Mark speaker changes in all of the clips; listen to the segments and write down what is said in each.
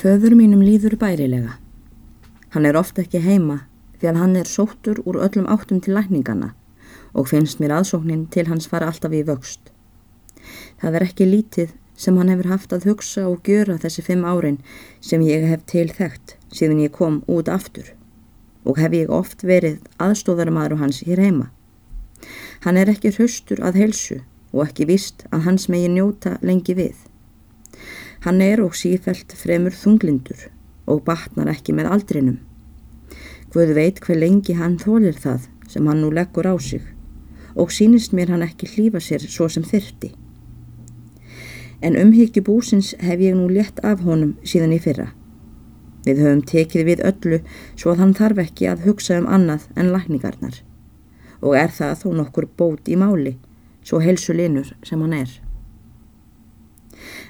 Speaker 1: Föður mínum líður bærilega. Hann er ofta ekki heima því að hann er sóttur úr öllum áttum til lækningana og finnst mér aðsóknin til hans fara alltaf í vöxt. Það er ekki lítið sem hann hefur haft að hugsa og gjöra þessi fimm árin sem ég hef tilþægt síðan ég kom út aftur og hef ég oft verið aðstóðarmadur hans hér heima. Hann er ekki hraustur að helsu og ekki vist að hans megi njóta lengi við. Hann er og sífælt fremur þunglindur og batnar ekki með aldrinum. Guð veit hver lengi hann þólir það sem hann nú leggur á sig og sínist mér hann ekki hlýfa sér svo sem þyrti. En umhyggju búsins hef ég nú létt af honum síðan í fyrra. Við höfum tekið við öllu svo að hann þarf ekki að hugsa um annað en lækningarnar og er það þó nokkur bót í máli, svo helsu linur sem hann er.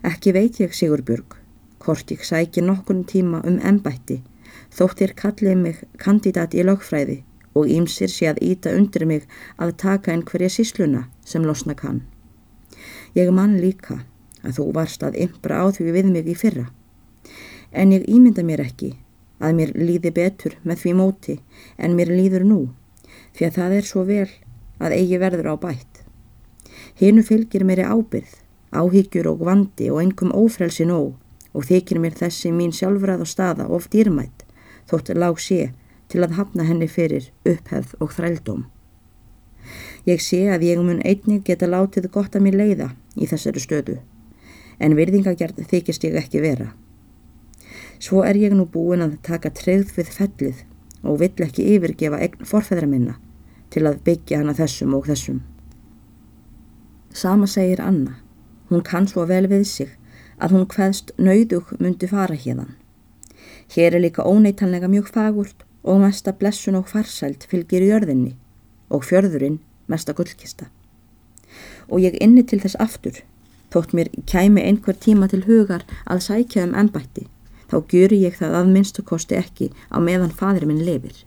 Speaker 1: Ekki veit ég Sigurbjörg, hvort ég sæki nokkun tíma um ennbætti, þóttir kallið mig kandidat í lögfræði og ímsir sé að íta undir mig að taka einhverja sísluna sem losna kann. Ég mann líka að þú varst að ymbra á því við mig í fyrra, en ég ímynda mér ekki að mér líði betur með því móti en mér líður nú, því að það er svo vel að eigi verður á bætt. Hinnu fylgir mér ábyrð áhyggjur og vandi og engum ófrelsi nóg og þykir mér þessi mín sjálfræð og staða of dýrmætt þótt lág sé til að hafna henni fyrir upphefð og þrældóm. Ég sé að ég mun einnig geta látið gott að mér leiða í þessari stödu en virðingagjart þykist ég ekki vera. Svo er ég nú búin að taka treyð við fellið og vill ekki yfirgefa eign forfæðra minna til að byggja hana þessum og þessum. Sama segir Anna. Hún kann svo vel við sig að hún hvaðst nauðug myndi fara hérðan. Hér er líka óneitanlega mjög fagurt og mesta blessun og farsælt fylgir í jörðinni og fjörðurinn mesta gullkista. Og ég inni til þess aftur, þótt mér kæmi einhver tíma til hugar að sækja um ennbætti, þá gjöru ég það að minnstu kosti ekki á meðan fadur minn lifir.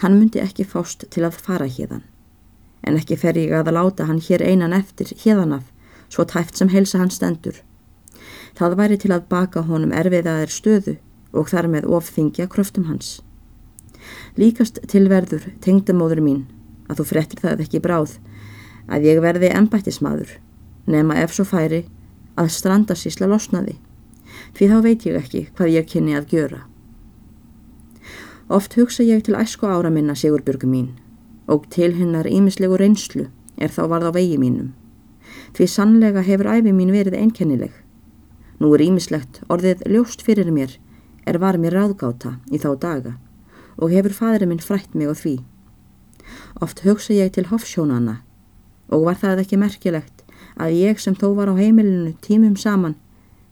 Speaker 1: Hann myndi ekki fást til að fara hérðan, en ekki fer ég að láta hann hér einan eftir hérðanaf svo tæft sem heilsa hann stendur. Það væri til að baka honum erfiðaðir stöðu og þar með ofþingja kröftum hans. Líkast tilverður tengdamóður mín að þú frettir það ekki bráð að ég verði ennbættismadur nema ef svo færi að strandarsísla losnaði því þá veit ég ekki hvað ég kynni að gjöra. Oft hugsa ég til æsku ára minna Sigurbjörgu mín og til hennar ímislegu reynslu er þá varð á vegi mínum. Því sannlega hefur æfi mín verið einkennileg. Nú er ímislegt orðið ljóst fyrir mér er var mér ráðgáta í þá daga og hefur fadri minn frætt mig á því. Oft hugsa ég til hofsjónana og var það ekki merkilegt að ég sem þó var á heimilinu tímum saman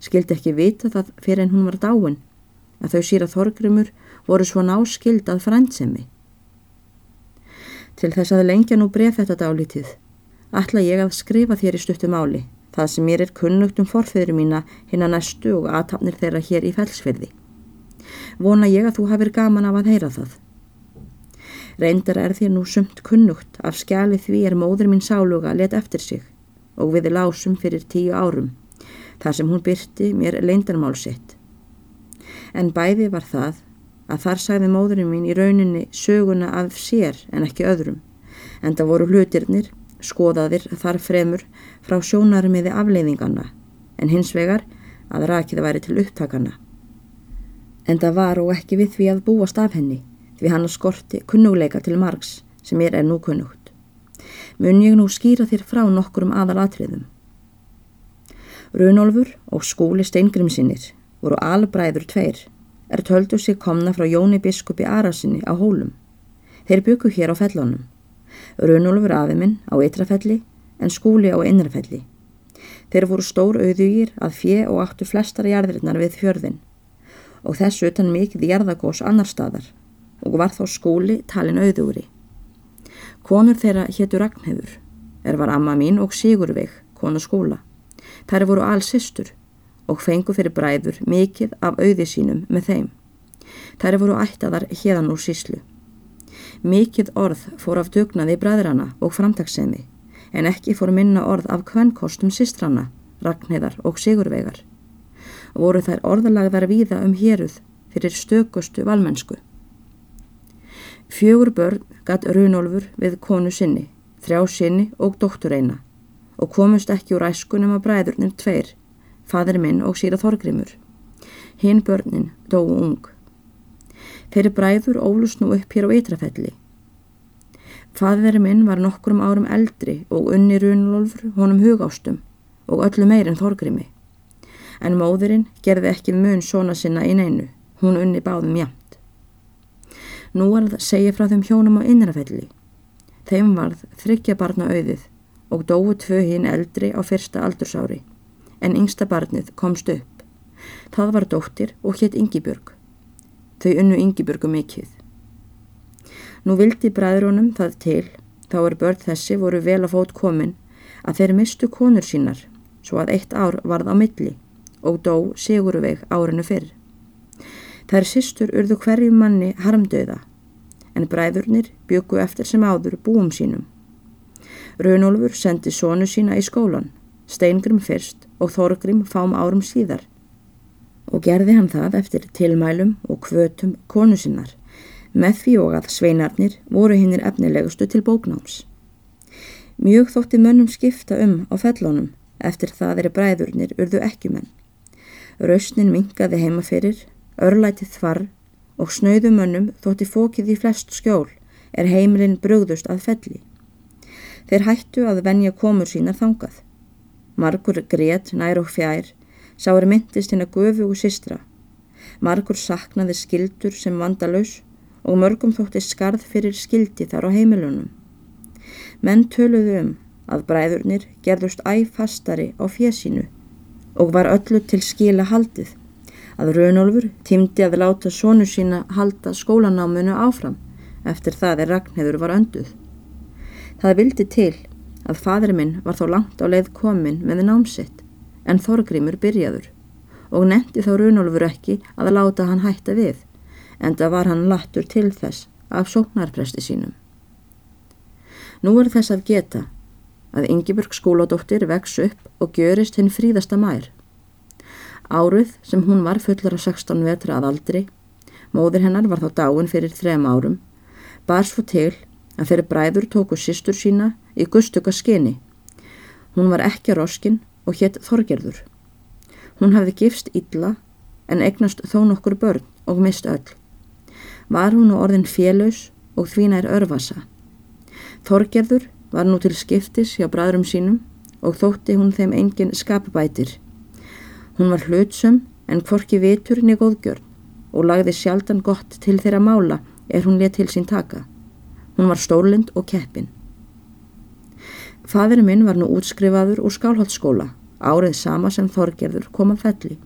Speaker 1: skildi ekki vita það fyrir en hún var dáin að þau síra þorgrymur voru svo náskild að frændsemi. Til þess að lengja nú bref þetta dálítið ætla ég að skrifa þér í stuttu máli, það sem mér er kunnugt um forfeyður mína hinn að næstu og aðtapnir þeirra hér í felsfyrði. Vona ég að þú hafið gaman af að heyra það. Reyndar er þér nú sumt kunnugt af skjali því er móður mín sáluga let eftir sig og við lásum fyrir tíu árum, þar sem hún byrti mér leindarmál sitt. En bæði var það að þar sæði móðurinn mín í rauninni söguna af sér en ekki öðrum, en það voru hlutirnir skoðaðir þar fremur frá sjónarmiði afleiðinganna en hins vegar að rakið væri til upptakana. En það var og ekki við því að búast af henni því hann skorti kunnuleika til margs sem ég er nú kunnugt. Mun ég nú skýra þér frá nokkur um aðalatriðum. Runolfur og skúli steingrimsinnir voru albræður tveir er töldu sig komna frá Jóni biskupi Arasinni á hólum. Þeir byggu hér á fellunum. Runolfur afiminn á eitrafelli en skúli á innrafelli. Þeir voru stór auðugir að fjö og áttu flestar jarðirinnar við fjörðin og þessu utan mikið jarðagós annar staðar og var þá skúli talin auðugri. Konur þeirra héttu Ragnhefur, er var amma mín og Sigurveig, konu skúla. Þær voru alls sýstur og fengu fyrir bræður mikið af auði sínum með þeim. Þær voru ættaðar hérdan úr síslu. Mikið orð fór af dugnaði bræðrana og framtagsemi en ekki fór minna orð af kvennkostum sistrana, Ragnhildar og Sigurvegar. voru þær orðalagðar víða um héruð fyrir stökustu valmennsku. Fjögur börn gatt Runolfur við konu sinni, þrjá sinni og dóttur eina og komust ekki úr æskunum að bræðurnir tveir, fadur minn og síra Þorgrimur. Hinn börnin dóu ung. Þeirri bræður ólust nú upp hér á Ytrafelli. Fadur minn var nokkrum árum eldri og unni Runolfur honum hugástum og öllu meir en Þorgrimi. En móðurinn gerði ekki mun svona sinna í neinu, hún unni báðum jæmt. Nú er það að segja frá þeim hjónum á innrafelli. Þeim varð þryggja barna auðið og dói tvö hinn eldri á fyrsta aldursári, en yngsta barnið komst upp. Það var dóttir og hétt Yngibjörg. Þau unnu Yngibjörgu mikill. Nú vildi bræðrónum það til, þá er börn þessi voru vel að fót komin, að þeir mistu konur sínar, svo að eitt ár varð á milli og dó Sigurveig árinu fyrr. Þær sýstur urðu hverju manni harmdauða, en bræðurnir byggu eftir sem áður búum sínum. Runolfur sendi sónu sína í skólan, Steingrim fyrst og Þorgrim fám árum síðar og gerði hann það eftir tilmælum og kvötum konu sinnar, með því og að sveinarnir voru hinnir efnilegustu til bóknáms. Mjög þótti mönnum skipta um á fellónum eftir það eru bræðurnir urðu ekkjumenn. Rausnin mingaði heima fyrir, örlætið þvar og snauðu mönnum þótti fókið í flest skjól er heimilinn brugðust að felli. Þeir hættu að venja komur sína þangað. Margur grét nær og fjær, sá er myndist hinn að gufu og sistra. Margur saknaði skildur sem vandalaus og mörgum þótti skarð fyrir skildi þar á heimilunum. Menn töluðu um að bræðurnir gerðust æfastari á fjesinu og var öllu til skila haldið að Raunolfur tímdi að láta sónu sína halda skólanáminu áfram eftir það er Ragnheður var önduð. Það vildi til að fadri minn var þó langt á leið komin með námsitt en Þorgrímur byrjaður og netti þá Raunolfur ekki að láta hann hætta við en það var hann lattur til þess af sóknarpresti sínum. Nú er þess að geta að Ingeborg skóladóttir vex upp og gjörist hinn fríðasta mær. Áruð sem hún var fullar af 16 vetra að aldri, móður hennar var þá dáin fyrir þrem árum, bar svo til að þeirri bræður tóku sýstur sína í gustuka skinni. Hún var ekki roskin og hétt Þorgerður. Hún hafði gifst illa en eignast þó nokkur börn og mist öll. Var hún á orðin félös og þvína er örfasa. Þorgerður var nú til skiptis hjá bræðrum sínum og þótti hún þeim engin skapbætir. Hún var hlutsum en hvorki vitur niður góðgjörn og lagði sjaldan gott til þeirra mála er hún let til sín taka. Hún var stórlind og keppin. Fadurinn minn var nú útskrifaður úr skálholtskóla, árið sama sem Þorgerður kom að felli.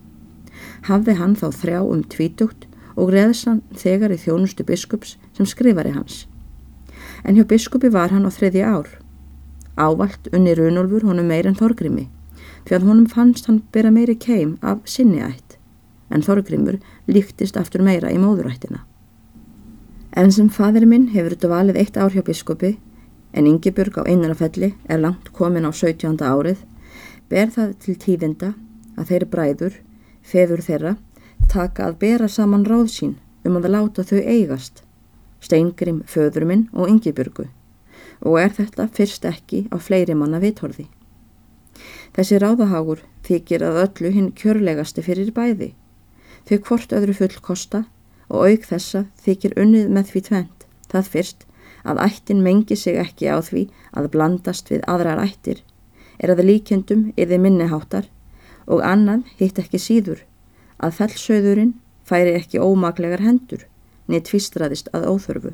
Speaker 1: Hafði hann þá þrjá um tvítugt og reðsan þegar í þjónustu biskups sem skrifari hans en hjá biskupi var hann á þriðja ár. Ávalt unni Runolfur honum meir en Þorgrimi, því að honum fannst hann bera meiri keim af sinni ætt, en Þorgrimur líktist aftur meira í móðurættina. En sem fadur minn hefur dvalið eitt ár hjá biskupi, en Ingeburg á einarafelli er langt komin á 17. árið, ber það til tíðinda að þeirri bræður, feður þeirra, taka að bera saman ráð sín um að láta þau eigast Steingrim föðurminn og Ingiburgu og er þetta fyrst ekki á fleiri manna vitorði. Þessi ráðahágur þykir að öllu hinn kjörlegasti fyrir bæði. Þau hvort öðru full kosta og auk þessa þykir unnið með því tvent. Það fyrst að ættin mengi sig ekki á því að blandast við aðrar ættir er að líkendum yfir minniháttar og annað hitt ekki síður að fellsauðurinn færi ekki ómaglegar hendur niður tvistraðist að óþörfu.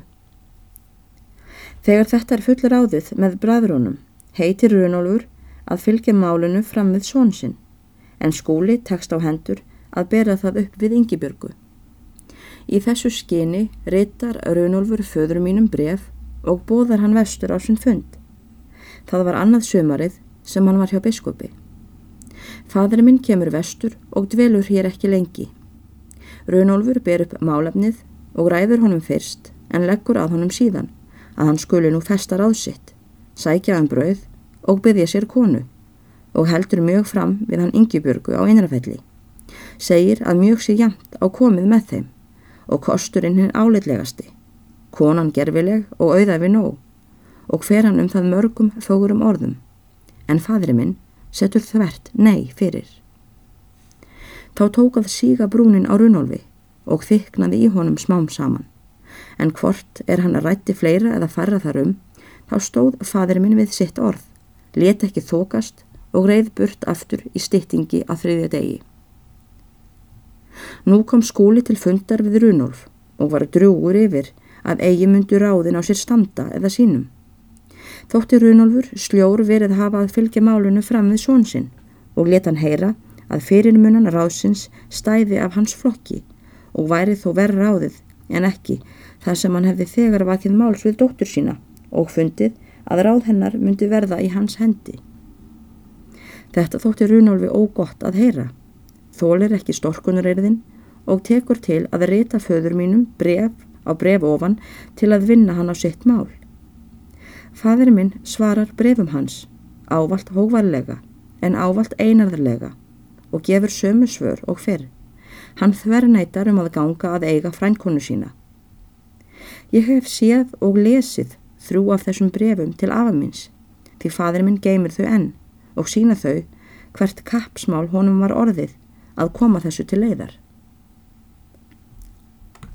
Speaker 1: Þegar þetta er fullur áðið með bræðrónum heitir Runolfur að fylgja málunu fram við svonsinn en skúli tekst á hendur að bera það upp við Yngibjörgu. Í þessu skyni reytar Runolfur föður mínum bref og bóðar hann vestur á sinn fund. Það var annað sömarið sem hann var hjá biskupi. Fadri minn kemur vestur og dvelur hér ekki lengi. Runolfur ber upp málefnið og ræður honum fyrst en leggur að honum síðan að hann skuli nú festa ráð sitt, sækja um brauð og byggja sér konu og heldur mjög fram við hann yngjubjörgu á einrafelli. segir að mjög sé jæmt á komið með þeim og kosturinn hinn áleitlegasti, konan gerfileg og auðafi nóg og hver hann um það mörgum fógurum orðum, en fadri minn setur þvert nei fyrir. Þá tókað síga brúnin á runolfi og þyknaði í honum smám saman, en hvort er hann að rætti fleira eða farra þar um, þá stóð fadri minn við sitt orð, let ekki þokast og reið burt aftur í styttingi að þriðja degi. Nú kom skúli til fundar við Runolf og var drúur yfir að eigi myndu ráðin á sér standa eða sínum. Þótti Runolfur sljór verið hafa að fylgja málunu fram við svonsinn og let hann heyra að fyrirmunan ráðsins stæði af hans flokki og væri þó verð ráðið en ekki þar sem hann hefði þegar vakið máls við dóttur sína og fundið að ráð hennar myndi verða í hans hendi. Þetta þótti Runolfi ógott að heyra þólir ekki storkunareyðin og tekur til að reyta föður mínum bref á bref ofan til að vinna hann á sitt mál. Fadur minn svarar brefum hans, ávalt hóvarlega en ávalt einarðarlega og gefur sömu svör og fyrr. Hann þvernætar um að ganga að eiga frænkonu sína. Ég hef séð og lesið þrjú af þessum brefum til afamins því fadur minn geymir þau enn og sína þau hvert kappsmál honum var orðið að koma þessu til leiðar.